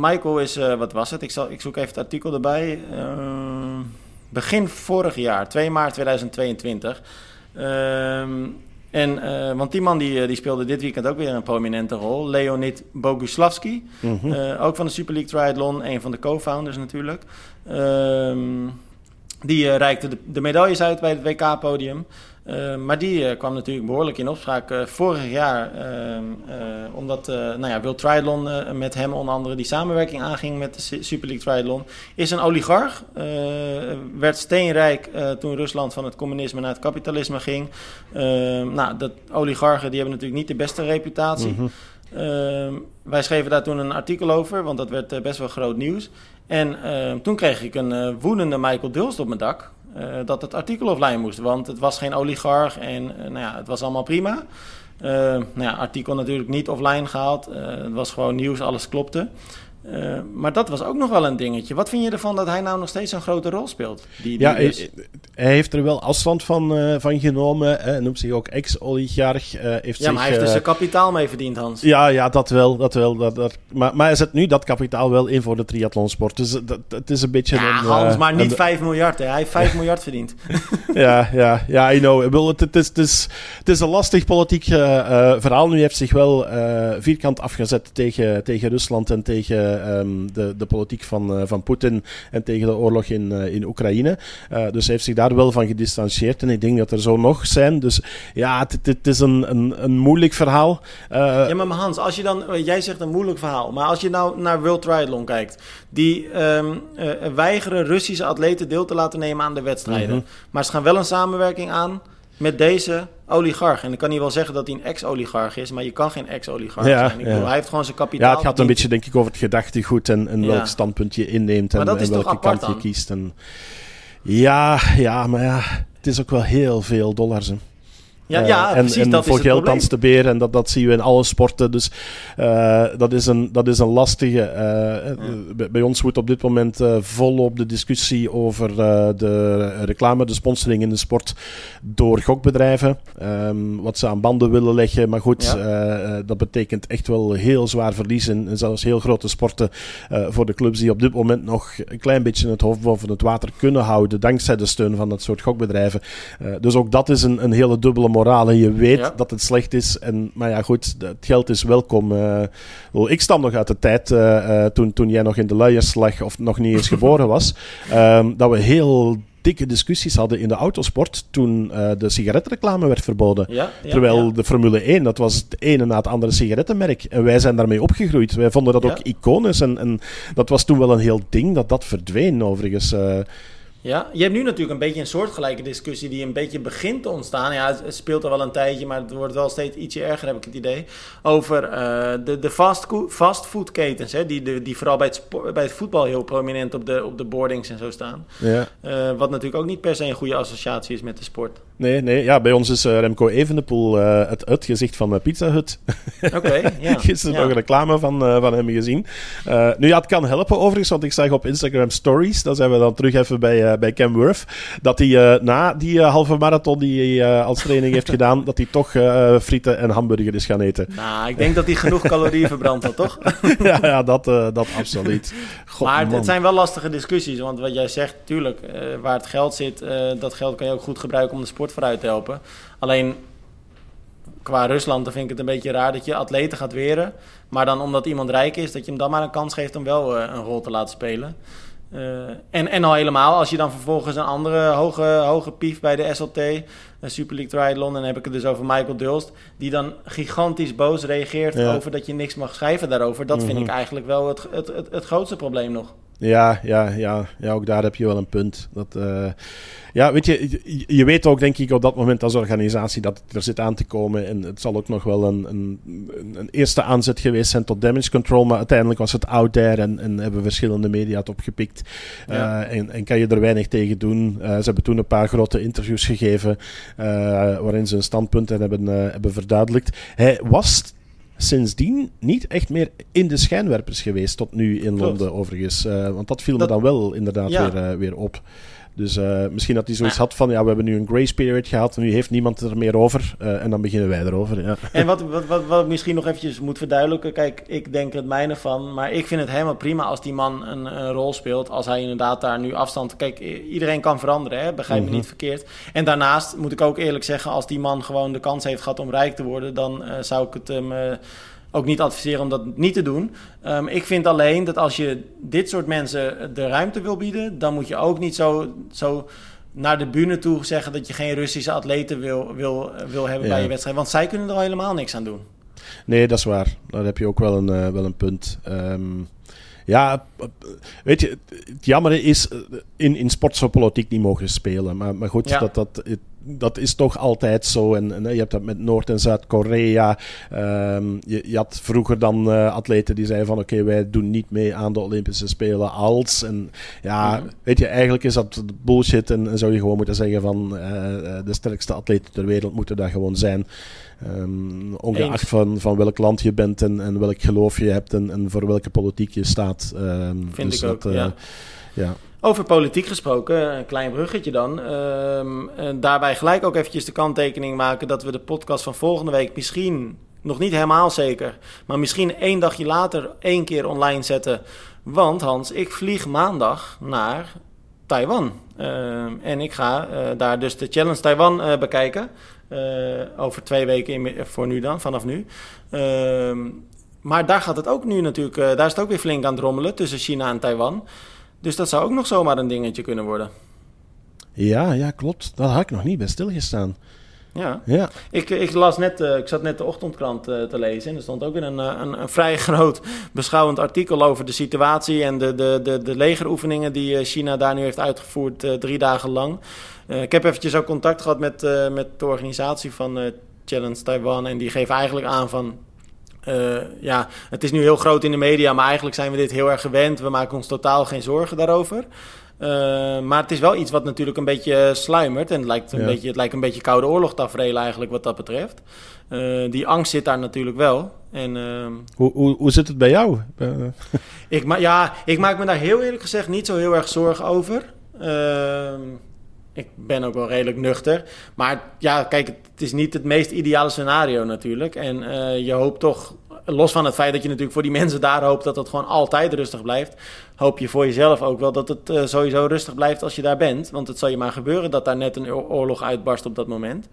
Michael is, wat was het? Ik, zal, ik zoek even het artikel erbij. Ehm, begin vorig jaar, 2 maart 2022. Ehm, en, want die man die, die speelde dit weekend ook weer een prominente rol. Leonid Boguslavski, mm -hmm. ook van de Super League Triathlon, een van de co-founders natuurlijk. Um, die uh, reikte de, medailles uit bij het WK-podium. Uh, maar die uh, kwam natuurlijk behoorlijk in opspraak vorig jaar. Ehm, omdat nou ja, World Triathlon met hem onder andere die samenwerking aanging met de Super League Triathlon. Is een oligarch. werd steenrijk toen Rusland van het communisme naar het kapitalisme ging. Ehm, nou, dat oligarchen die hebben natuurlijk niet de beste reputatie. -hmm. Wij schreven daar toen een artikel over, want dat werd best wel groot nieuws. En uh, toen kreeg ik een uh, woedende Michael Dulst op mijn dak. Uh, dat het artikel offline moest, want het was geen oligarch en nou ja, het was allemaal prima. nou ja, artikel natuurlijk niet offline gehaald. het was gewoon nieuws, alles klopte. Uh, maar dat was ook nog wel een dingetje. Wat vind je ervan dat hij nou nog steeds een grote rol speelt? Die, die ja, hij, hij, heeft er wel afstand van, uh, van genomen. Hij noemt zich ook ex-oligarch. Uh, ja, maar hij heeft er zijn kapitaal mee verdiend, Hans. Ja, ja dat wel. Dat wel dat, dat, maar, maar hij zet nu dat kapitaal wel in voor de triathlonsport. Dus dat, het is een beetje ja, een... Hans, maar niet een, 5 miljard. Hè. Hij heeft 5 miljard verdiend. ja, ja, ja, I know. Het, het, is, het, is, het is een lastig politiek verhaal. Nu heeft zich wel vierkant afgezet tegen, tegen Rusland en tegen... Um, de, de politiek van, uh, van Poetin en tegen de oorlog in, uh, in Oekraïne. Uh, dus hij heeft zich daar wel van gedistanceerd. En ik denk dat er zo nog zijn. Dus ja, het, het is een, een, een moeilijk verhaal. ja, maar Hans, als je dan, jij zegt een moeilijk verhaal. Maar als je nou naar World Triathlon kijkt, die um, weigeren Russische atleten deel te laten nemen aan de wedstrijden. Mm -hmm. Maar ze gaan wel een samenwerking aan met deze oligarch. En ik kan niet wel zeggen dat hij een ex-oligarch is, maar je kan geen ex-oligarch ja, zijn. Ik ja. bedoel, hij heeft gewoon zijn kapitaal. Ja, het gaat een beetje, denk ik, over het gedachtegoed en, en ja. welk standpunt je inneemt en, en welke kant je kiest. En... Ja, ja, maar ja, het is ook wel heel veel dollars. Hè. Ja, ja en, precies, en dat voor is geld danst de beer en dat, dat zien we in alle sporten. Dus uh, dat, is een, dat is een lastige. Ja. bij, bij, ons wordt op dit moment volop de discussie over de reclame, de sponsoring in de sport door gokbedrijven. Um, wat ze aan banden willen leggen. Maar goed, ja. dat betekent echt wel heel zwaar verlies en, en zelfs heel grote sporten voor de clubs die op dit moment nog een klein beetje het hoofd boven het water kunnen houden. Dankzij de steun van dat soort gokbedrijven. dus ook dat is een, een hele dubbele moraal en je weet ja. dat het slecht is. En, maar ja, goed, het geld is welkom. Uh, ik stam nog uit de tijd uh, uh, toen, toen jij nog in de luiers lag of nog niet eens geboren was. Um, dat we heel dikke discussies hadden in de autosport toen uh, de sigarettenreclame werd verboden. Ja, ja, Terwijl ja. de Formule 1, dat was het ene na het andere sigarettenmerk. En wij zijn daarmee opgegroeid. Wij vonden dat ook iconisch. En, en dat was toen wel een heel ding dat dat verdween, overigens. eh. Ja, je hebt nu natuurlijk een beetje een soortgelijke discussie die een beetje begint te ontstaan. Ja, het speelt al wel een tijdje, maar het wordt wel steeds ietsje erger, heb ik het idee. Over eh, de, de fast fastfoodketens, hè, die, de, die vooral bij het, bij het voetbal heel prominent op de, op de boardings en zo staan. ja. Eh, wat natuurlijk ook niet per se een goede associatie is met de sport. Nee, nee ja, bij ons is eh, Remco Evenepoel eh, het uitgezicht van de Pizza Hut. Oké, ja. Gisteren nog een reclame van, eh, van hem gezien. Eh, nu ja, het kan helpen overigens, want ik zag op Instagram Stories, dan zijn we dan terug even bij, eh, bij Cam Wurf, dat hij eh, na die eh, halve marathon die hij eh, als training heeft gedaan, dat hij toch eh, frieten en hamburger is gaan eten. Nou, ik denk dat hij genoeg calorieën verbrand had, toch? ja, ja, dat, eh, dat absoluut. God, maar man. het zijn wel lastige discussies. Want wat jij zegt, tuurlijk, eh, waar het geld zit, eh, dat geld kan je ook goed gebruiken om de sport vooruit te helpen. Alleen qua Rusland, dan vind ik het een beetje raar dat je atleten gaat weren. Maar dan omdat iemand rijk is, dat je hem dan maar een kans geeft om wel eh, een rol te laten spelen. Eh, en, en al helemaal, als je dan vervolgens een andere hoge, hoge pief bij de SLT, een Super League Triathlon, dan heb ik het dus over Michael Dulst, die dan gigantisch boos reageert Ja. over dat je niks mag schrijven daarover. Dat vind Mhm. ik eigenlijk wel het, het, het, het grootste probleem nog. Ja, ja, ja, ja, ook daar heb je wel een punt. Dat, eh, ja, weet je, je, weet ook, denk ik, op dat moment als organisatie dat het er zit aan te komen. En het zal ook nog wel een, een, een- eerste aanzet geweest zijn tot damage control. Maar uiteindelijk was het out there en, en hebben verschillende media het opgepikt. Ja. Eh, en, en kan je er weinig tegen doen. Eh, ze hebben toen een paar grote interviews gegeven waarin ze hun standpunten hebben, hebben verduidelijkt. Hij was sindsdien niet echt meer in de schijnwerpers geweest tot nu in Klopt. Londen overigens. Eh, want dat viel Dat- me dan wel inderdaad Ja. weer, eh, weer op. Dus eh, misschien dat hij zoiets Ja. had van, ja, we hebben nu een grace period gehad, nu heeft niemand er meer over. eh, en dan beginnen wij erover. Ja. En wat, wat, wat, wat ik misschien nog eventjes moet verduidelijken. Kijk, ik denk het mijne van. Maar ik vind het helemaal prima als die man een, een rol speelt. Als hij inderdaad daar nu afstand... Kijk, iedereen kan veranderen, hè? begrijp me Mhm. niet verkeerd. En daarnaast moet ik ook eerlijk zeggen... als die man gewoon de kans heeft gehad om rijk te worden... dan eh, zou ik het hem... ook niet adviseren om dat niet te doen. Ehm, ik vind alleen dat als je dit soort mensen de ruimte wil bieden, dan moet je ook niet zo, zo naar de bühne toe zeggen dat je geen Russische atleten wil, wil, wil hebben Ja. bij je wedstrijd. Want zij kunnen er al helemaal niks aan doen. Nee, dat is waar. Daar heb je ook wel een, eh, wel een punt. Ehm, ja, weet je, het jammer is, eh, in, in sport zou politiek niet mogen spelen. Maar, maar goed, Ja. dat, dat, het- dat is toch altijd zo. En, en je hebt dat met Noord- en Zuid-Korea. Ehm, je, je had vroeger dan eh, atleten die zeiden van... oké, wij doen niet mee aan de Olympische Spelen als... En ja, weet je, eigenlijk is dat bullshit. En, en zou je gewoon moeten zeggen van... eh, eh, de sterkste atleten ter wereld moeten daar gewoon zijn. Ehm, ongeacht Eens. van, van welk land je bent en, en welk geloof je hebt en, en voor welke politiek je staat. Ehm, Vind dus ik ook, dat, ja. ja. Over politiek gesproken, een klein bruggetje dan. Ehm, daarbij gelijk ook eventjes de kanttekening maken dat we de podcast van volgende week misschien, nog niet helemaal zeker, maar misschien één dagje later één keer online zetten. Want Hans, ik vlieg maandag naar Taiwan. Ehm, en ik ga eh, daar dus de Challenge Taiwan eh, bekijken. Eh, over twee weken voor nu dan, vanaf nu. Ehm, maar daar gaat het ook nu natuurlijk, daar is het ook weer flink aan het rommelen tussen China en Taiwan. Dus dat zou ook nog zomaar een dingetje kunnen worden. Ja, ja, klopt. Daar had ik nog niet bij stilgestaan. Ja. Ja, Ik, ik, las net, eh, ik zat net de ochtendkrant eh, te lezen en er stond ook weer een, eh, een, een vrij groot beschouwend artikel over de situatie en de, de, de, de legeroefeningen die China daar nu heeft uitgevoerd drie dagen lang. Ik heb eventjes ook contact gehad met, met de organisatie van Challenge Taiwan en die geven eigenlijk aan van... eh, ja, het is nu heel groot in de media, maar eigenlijk zijn we dit heel erg gewend. We maken ons totaal geen zorgen daarover. Eh, maar het is wel iets wat natuurlijk een beetje sluimert. En het lijkt een, Ja. beetje, het lijkt een beetje koude oorlogtafereel eigenlijk wat dat betreft. Eh, die angst zit daar natuurlijk wel. En ehm, hoe, hoe, hoe zit het bij jou? Ik, ma ja, ik maak me daar heel eerlijk gezegd niet zo heel erg zorgen over. Ehm, ik ben ook wel redelijk nuchter. Maar ja, kijk, het is niet het meest ideale scenario natuurlijk. En je hoopt toch, los van het feit dat je natuurlijk voor die mensen daar hoopt dat het gewoon altijd rustig blijft, hoop je voor jezelf ook wel dat het eh, sowieso rustig blijft als je daar bent. Want het zal je maar gebeuren dat daar net een oor- oorlog uitbarst op dat moment.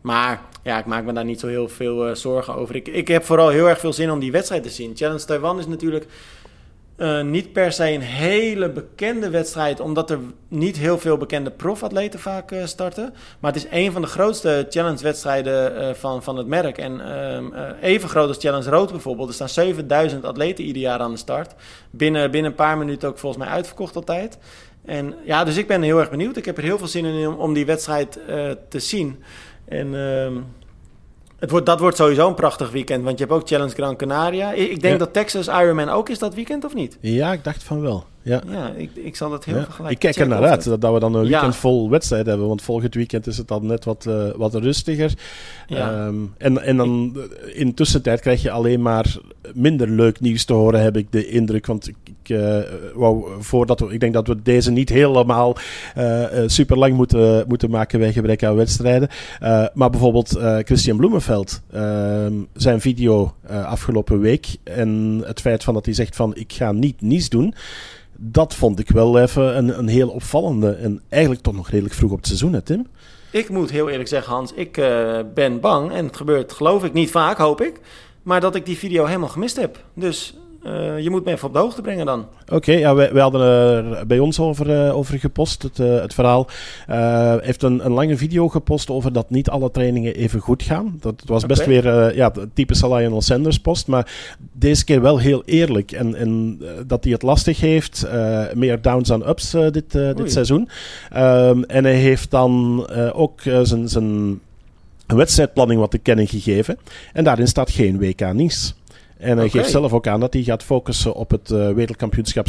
Maar ja, ik maak me daar niet zo heel veel eh, zorgen over. Ik, ik heb vooral heel erg veel zin om die wedstrijd te zien. Challenge Taiwan is natuurlijk Uh, niet per se een hele bekende wedstrijd, omdat er niet heel veel bekende profatleten vaak uh, starten. Maar het is een van de grootste challenge-wedstrijden uh, van, van het merk. En ehm, even groot als Challenge Rood bijvoorbeeld. Er staan 7000 atleten ieder jaar aan de start. Binnen, binnen een paar minuten ook volgens mij uitverkocht altijd. En ja, dus ik ben heel erg benieuwd. Ik heb er heel veel zin in om, om die wedstrijd te zien. En ehm, het wordt, dat wordt sowieso een prachtig weekend, want je hebt ook Challenge Gran Canaria. Ik denk dat Texas Ironman ook is dat weekend, of niet? Ja, ik dacht van wel. Ja, ja ik, ik zal dat heel ja. Ik kijk er naar uit dat, dat, we dan een weekend vol wedstrijd hebben. Want volgend weekend is het dan net wat, uh, wat rustiger. Ja. Um, en, en dan in tussentijd krijg je alleen maar minder leuk nieuws te horen, heb ik de indruk. Want ik, ik uh, wou voordat we, ik denk dat we deze niet helemaal uh, super lang moeten, moeten maken bij gebrek aan wedstrijden. maar bijvoorbeeld Christian Bloemenveld, ehm, zijn video afgelopen week. En het feit van dat hij zegt van ik ga niet niets doen dat vond ik wel even een, een heel opvallende. En eigenlijk toch nog redelijk vroeg op het seizoen, hè, Tim? Ik moet heel eerlijk zeggen, Hans, ik uh, ben bang. En het gebeurt, geloof ik, niet vaak, hoop ik. Maar dat ik die video helemaal gemist heb. Dus uh, je moet me even op de hoogte brengen dan. Oké, ja, wij, wij, hadden er bij ons over, uh, over gepost, het, uh, het verhaal. Hij heeft een, een lange video gepost over dat niet alle trainingen even goed gaan. Dat was best okay. weer ja, typische Lionel Sanders post, maar deze keer wel heel eerlijk. En, en dat hij het lastig heeft, meer downs dan ups dit, dit seizoen. Um, en hij heeft dan ook zijn, zijn wedstrijdplanning wat te kennen gegeven. En daarin staat geen WK Nice. En hij geeft zelf ook aan dat hij gaat focussen op het uh, wereldkampioenschap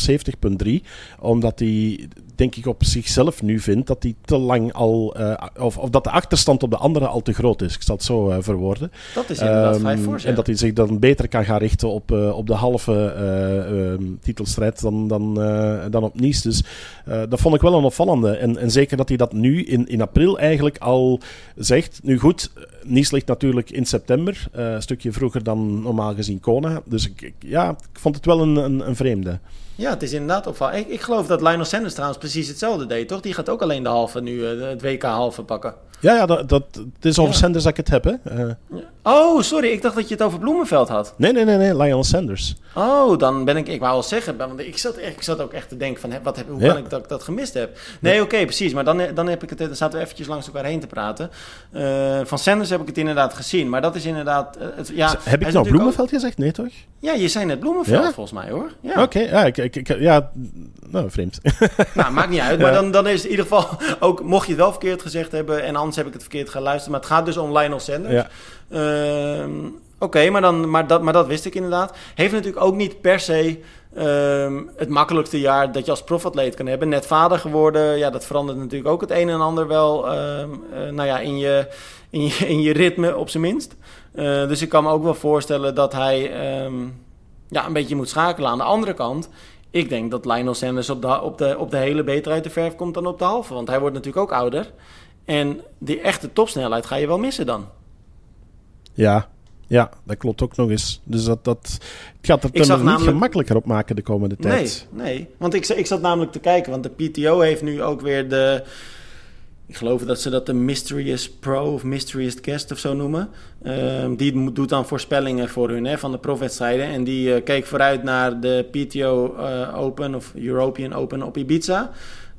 70.3. Omdat hij, denk ik, op zichzelf nu vindt dat hij te lang al. Uh, of, of, dat de achterstand op de anderen al te groot is. Ik zal het zo uh, verwoorden. Dat is inderdaad um, vrij voor. En dat hij zich dan beter kan gaan richten op, op de halve um, titelstrijd dan, dan, dan op Nice. Dus dat vond ik wel een opvallende. En, en zeker dat hij dat nu in, in april eigenlijk al zegt. Nu goed, Nice ligt natuurlijk in september. een stukje vroeger dan normaal gezien Kona. Dus ik, ja, ik vond het wel een, een, een vreemde. Ja, het is inderdaad opvallend. Ik, ik geloof dat Lionel Sanders trouwens precies hetzelfde deed, toch? Die gaat ook alleen de halve nu, het WK halve pakken. Ja, ja dat, dat, het is over ja. Sanders dat ik het heb, hè. Uh. Oh, sorry. Ik dacht dat je het over Bloemenveld had. Nee, nee, nee, nee. Lionel Sanders. Oh, dan ben ik... Ik wou al zeggen, want ik zat, echt, ik zat ook echt te denken van... Wat heb, hoe ja. kan ik dat, dat gemist heb? Nee, oké, okay, precies. Maar dan, dan, heb ik het, dan zaten we eventjes langs elkaar heen te praten. Uh, van Sanders heb ik het inderdaad gezien. Maar dat is inderdaad... Uh, het, ja, heb ik nou Bloemenveld ook... gezegd? Nee, toch? Ja, je zei net Bloemenveld volgens mij, hoor. Ja. Oké, okay, ja, ik, ik, ik, ja, nou, vreemd. nou, maakt niet uit. Maar dan, dan is het in ieder geval ook... Mocht je het wel verkeerd gezegd hebben en anders heb ik het verkeerd geluisterd. Maar het gaat dus om Lionel Sanders. Ja. Uh, Oké, okay, maar, dan, maar, dat, maar dat wist ik inderdaad. Heeft natuurlijk ook niet per se um, het makkelijkste jaar dat je als profatleet kan hebben. Net vader geworden, ja, dat verandert natuurlijk ook het een en ander wel um, uh, nou ja, in, je, in, je, in je ritme op zijn minst. Uh, dus ik kan me ook wel voorstellen dat hij um, ja, een beetje moet schakelen. Aan de andere kant, ik denk dat Lionel Sanders op de, op de, op de hele beter uit de verf komt dan op de halve. Want hij wordt natuurlijk ook ouder. En die echte topsnelheid ga je wel missen dan. Ja, ja, dat klopt ook nog eens. Dus dat, dat het gaat het er niet gemakkelijker op maken de komende tijd. Nee, nee. Want ik, ik zat namelijk te kijken, want de PTO heeft nu ook weer de... Ik geloof dat ze dat de Mysterious Pro of Mysterious Guest of zo noemen. Um, die doet dan voorspellingen voor hun hè, van de profwedstrijden. En die uh, keek vooruit naar de PTO uh, Open of European Open op Ibiza.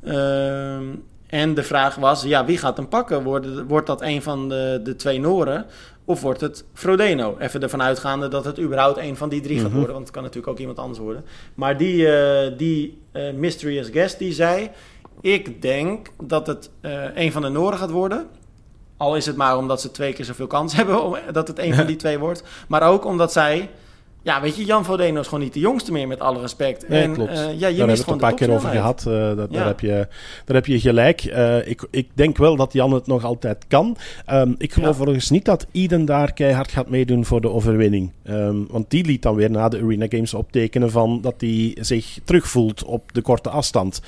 Um, en de vraag was, ja, wie gaat hem pakken? Wordt, wordt dat een van de, de twee Noren? Of wordt het Frodeno? Even ervan uitgaande dat het überhaupt een van die drie gaat worden. Want het kan natuurlijk ook iemand anders worden. Maar die, uh, die uh, Mysterious Guest die zei... Ik denk dat het uh, een van de Noren gaat worden. Al is het maar omdat ze twee keer zoveel kans hebben... Om, dat het een van die twee wordt. Maar ook omdat zij ja, weet je, Jan Vodeno is gewoon niet de jongste meer, met alle respect. Nee, en, klopt. Uh, ja, je daar hebben we het een paar keer over gehad. Uh, dat, ja. daar, heb je, daar heb je gelijk. Uh, ik, ik denk wel dat Jan het nog altijd kan. Um, ik geloof ja. overigens niet dat Eden daar keihard gaat meedoen voor de overwinning. Um, want die liet dan weer na de Arena Games optekenen van dat hij zich terugvoelt op de korte afstand.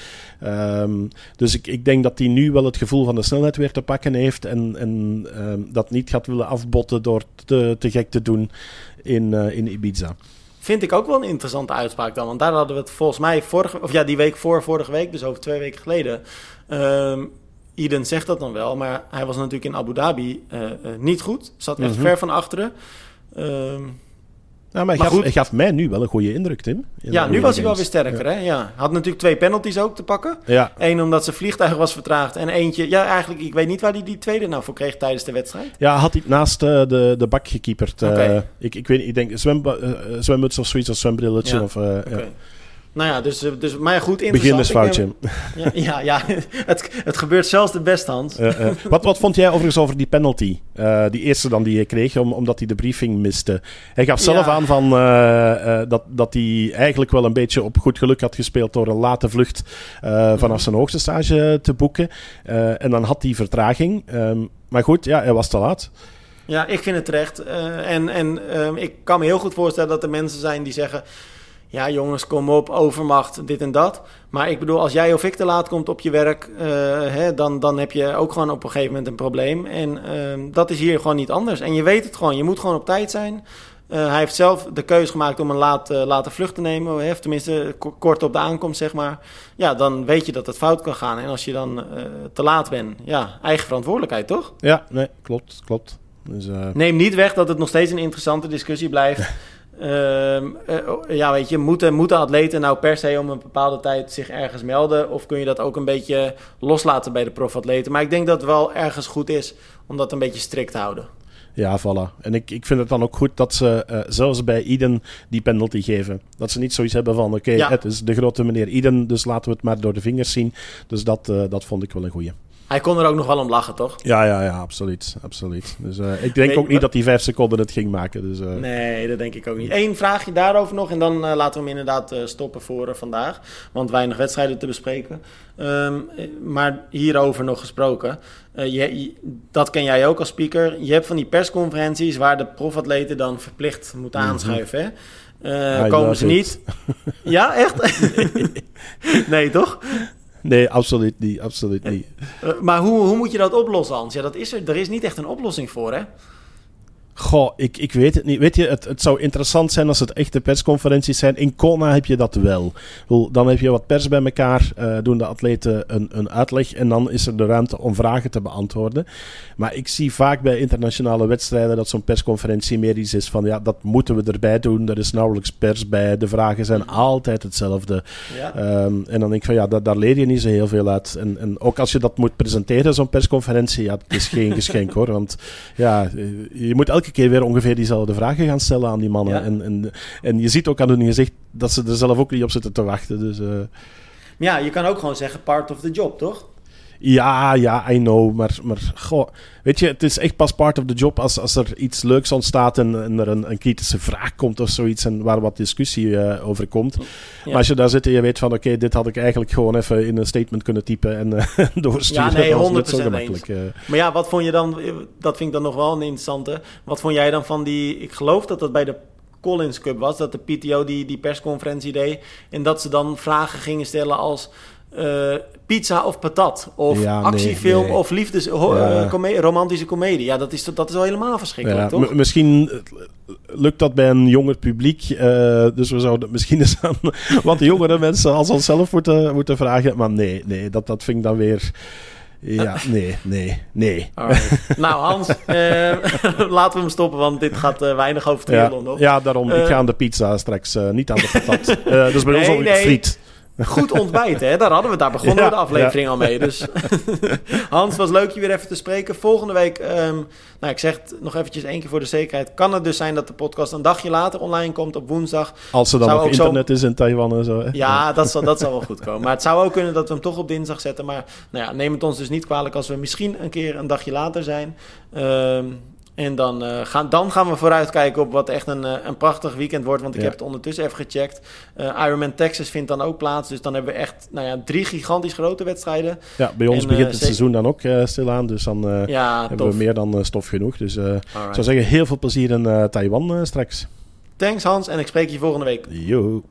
Um, dus ik, ik denk dat hij nu wel het gevoel van de snelheid weer te pakken heeft. En, en dat niet gaat willen afbotten door te, te gek te doen in, uh, in Ibiza. Vind ik ook wel een interessante uitspraak dan. Want daar hadden we het volgens mij vorige, of ja, die week voor vorige week, dus over twee weken geleden. Um, Eden zegt dat dan wel, maar hij was natuurlijk in Abu Dhabi uh, uh, niet goed. Zat echt mm -hmm. ver van achteren. Um, Ja, maar, Maar hij, gaf, hij gaf mij nu wel een goede indruk, Tim. in Ja, nu was hij wel weer sterker. Hè? Ja. Had natuurlijk twee penalties ook te pakken. Ja, Eén omdat zijn vliegtuig was vertraagd. En eentje, ja, eigenlijk, ik weet niet waar hij die tweede nou voor kreeg tijdens de wedstrijd. ja had hij naast eh, de, de bak gekieperd. eh, Oké. ik, ik weet niet, ik denk zwemba- eh, zwemmuts of zoiets, of zwembrilletje. Ja, Of, eh. Nou ja, dus, eh, dus maar goed, interessant. Beginnersfoutje. Ja, ja, ja het, het gebeurt zelfs de best, Hans. Eh, eh, wat, wat vond jij overigens over die penalty? Eh, die eerste dan die hij kreeg, om, omdat hij de briefing miste. Hij gaf zelf Ja. aan van, eh, dat, dat hij eigenlijk wel een beetje op goed geluk had gespeeld door een late vlucht vanaf zijn hoogste stage te boeken. En dan had hij vertraging. Ehm, maar goed, ja, hij was te laat. Ja, ik vind het terecht. En en ehm, ik kan me heel goed voorstellen dat er mensen zijn die zeggen... Ja, jongens, kom op, overmacht, dit en dat. Maar ik bedoel, als jij of ik te laat komt op je werk... eh, hè, dan, dan heb je ook gewoon op een gegeven moment een probleem. En ehm, dat is hier gewoon niet anders. En je weet het gewoon, je moet gewoon op tijd zijn... Eh, hij heeft zelf de keuze gemaakt om een laat, eh, late vlucht te nemen. Of tenminste, ko- kort op de aankomst, zeg maar. Ja, dan weet je dat het fout kan gaan. En als je dan te laat bent, ja, eigen verantwoordelijkheid, toch? Ja, nee, klopt, klopt. Dus, Neem niet weg dat het nog steeds een interessante discussie blijft. Ehm, eh, ja, weet je, moeten, moeten atleten nou per se om een bepaalde tijd zich ergens melden? Of kun je dat ook een beetje loslaten bij de profatleten? Maar ik denk dat het wel ergens goed is om dat een beetje strikt te houden. Ja, voilà. En ik, ik vind het dan ook goed dat ze eh, zelfs bij Eden die penalty geven. Dat ze niet zoiets hebben van, oké, Ja. het is de grote meneer Eden, dus laten we het maar door de vingers zien. Dus dat, eh, dat vond ik wel een goeie. Hij kon er ook nog wel om lachen, toch? Ja, ja, ja, absoluut. absoluut. Dus eh, ik denk Nee, ook niet dat die vijf seconden het ging maken. Dus, eh, Nee, dat denk ik ook niet. Eén vraagje daarover nog en dan eh, laten we hem inderdaad stoppen voor vandaag. Want weinig wedstrijden te bespreken. Ehm, eh, maar hierover nog gesproken. Je, je- dat ken jij ook als speaker. Je hebt van die persconferenties waar de profatleten dan verplicht moeten aanschuiven. Hè? Komen ze niet. Ja, echt? nee, toch? Nee, absoluut niet. Absoluut niet. Eh, maar hoe, hoe moet je dat oplossen, Hans? Ja, dat is er, er is niet echt een oplossing voor, hè? Goh, ik, ik weet het niet. Weet je, het, het zou interessant zijn als het echte persconferenties zijn. In Kona heb je dat wel. Dan heb je wat pers bij elkaar, eh, doen de atleten een, een uitleg en dan is er de ruimte om vragen te beantwoorden. Maar ik zie vaak bij internationale wedstrijden dat zo'n persconferentie meer iets is van ja, dat moeten we erbij doen. Er is nauwelijks pers bij. De vragen zijn altijd hetzelfde. Ja. Ehm, en dan denk ik van ja, da- daar leer je niet zo heel veel uit. En, en ook als je dat moet presenteren, zo'n persconferentie, ja, het is geen geschenk hoor. Want ja, eh, je moet elke keer weer ongeveer diezelfde vragen gaan stellen aan die mannen. Ja. En, en, en je ziet ook aan hun gezicht dat ze er zelf ook niet op zitten te wachten. Dus eh, ja, je kan ook gewoon zeggen part of the job, toch? Ja, ja, I know. Maar, maar goh, weet je, het is echt pas part of the job als, als er iets leuks ontstaat en, en er een, een kritische vraag komt of zoiets en waar wat discussie eh, over komt. Maar als je daar zit en je weet van oké, dit had ik eigenlijk gewoon even in een statement kunnen typen en eh, doorsturen. Ja, nee, Dat was net zo 100% gemakkelijk. eh. Maar ja, wat vond je dan, dat vind ik dan nog wel een interessante. Wat vond jij dan van die, ik geloof dat dat bij de Collins Cup was, dat de PTO die, die persconferentie deed. En dat ze dan vragen gingen stellen als eh, pizza of patat. Of Ja, actiefilm nee. of liefdes, Ja. eh, come- romantische komedie. Ja, dat is, dat is wel helemaal verschrikkelijk, Ja, toch? misschien eh, lukt dat bij een jonger publiek. eh, dus we zouden het misschien eens aan wat jongere mensen als onszelf moeten, moeten vragen. Maar nee, nee dat, dat vind ik dan weer... Ja, nee, nee, nee. Alright. nou Hans, eh, laten we hem stoppen, want dit gaat eh, weinig over Ja, triathlon nog. ja, daarom. ik Eh, ga aan de pizza straks, eh, niet aan de patat. Eh dus bij ons al nee. friet. Goed ontbijten, hè? daar hadden we, daar begonnen Ja, we de aflevering al mee. Dus Hans, was leuk je weer even te spreken. Volgende week, ehm, nou ik zeg het nog eventjes één keer voor de zekerheid, kan het dus zijn dat de podcast een dagje later online komt op woensdag. Als er dan nog zo- internet is in Taiwan en zo. Hè? Ja, dat zal, dat zal wel goed komen. Maar het zou ook kunnen dat we hem toch op dinsdag zetten. Maar nou ja, neem het ons dus niet kwalijk als we misschien een keer een dagje later zijn. Ehm, en dan, eh, gaan, dan gaan we vooruitkijken op wat echt een, eh, een prachtig weekend wordt. Want ik Ja. heb het ondertussen even gecheckt. Eh, Ironman Texas vindt dan ook plaats. Dus dan hebben we echt nou ja, drie gigantisch grote wedstrijden. Ja, bij ons En, begint het seizoen dan ook stilaan. Dus dan Ja, hebben tof. we meer dan stof genoeg. Dus ik zou zeggen, heel veel plezier in Taiwan straks. Thanks Hans en ik spreek je volgende week. Yo.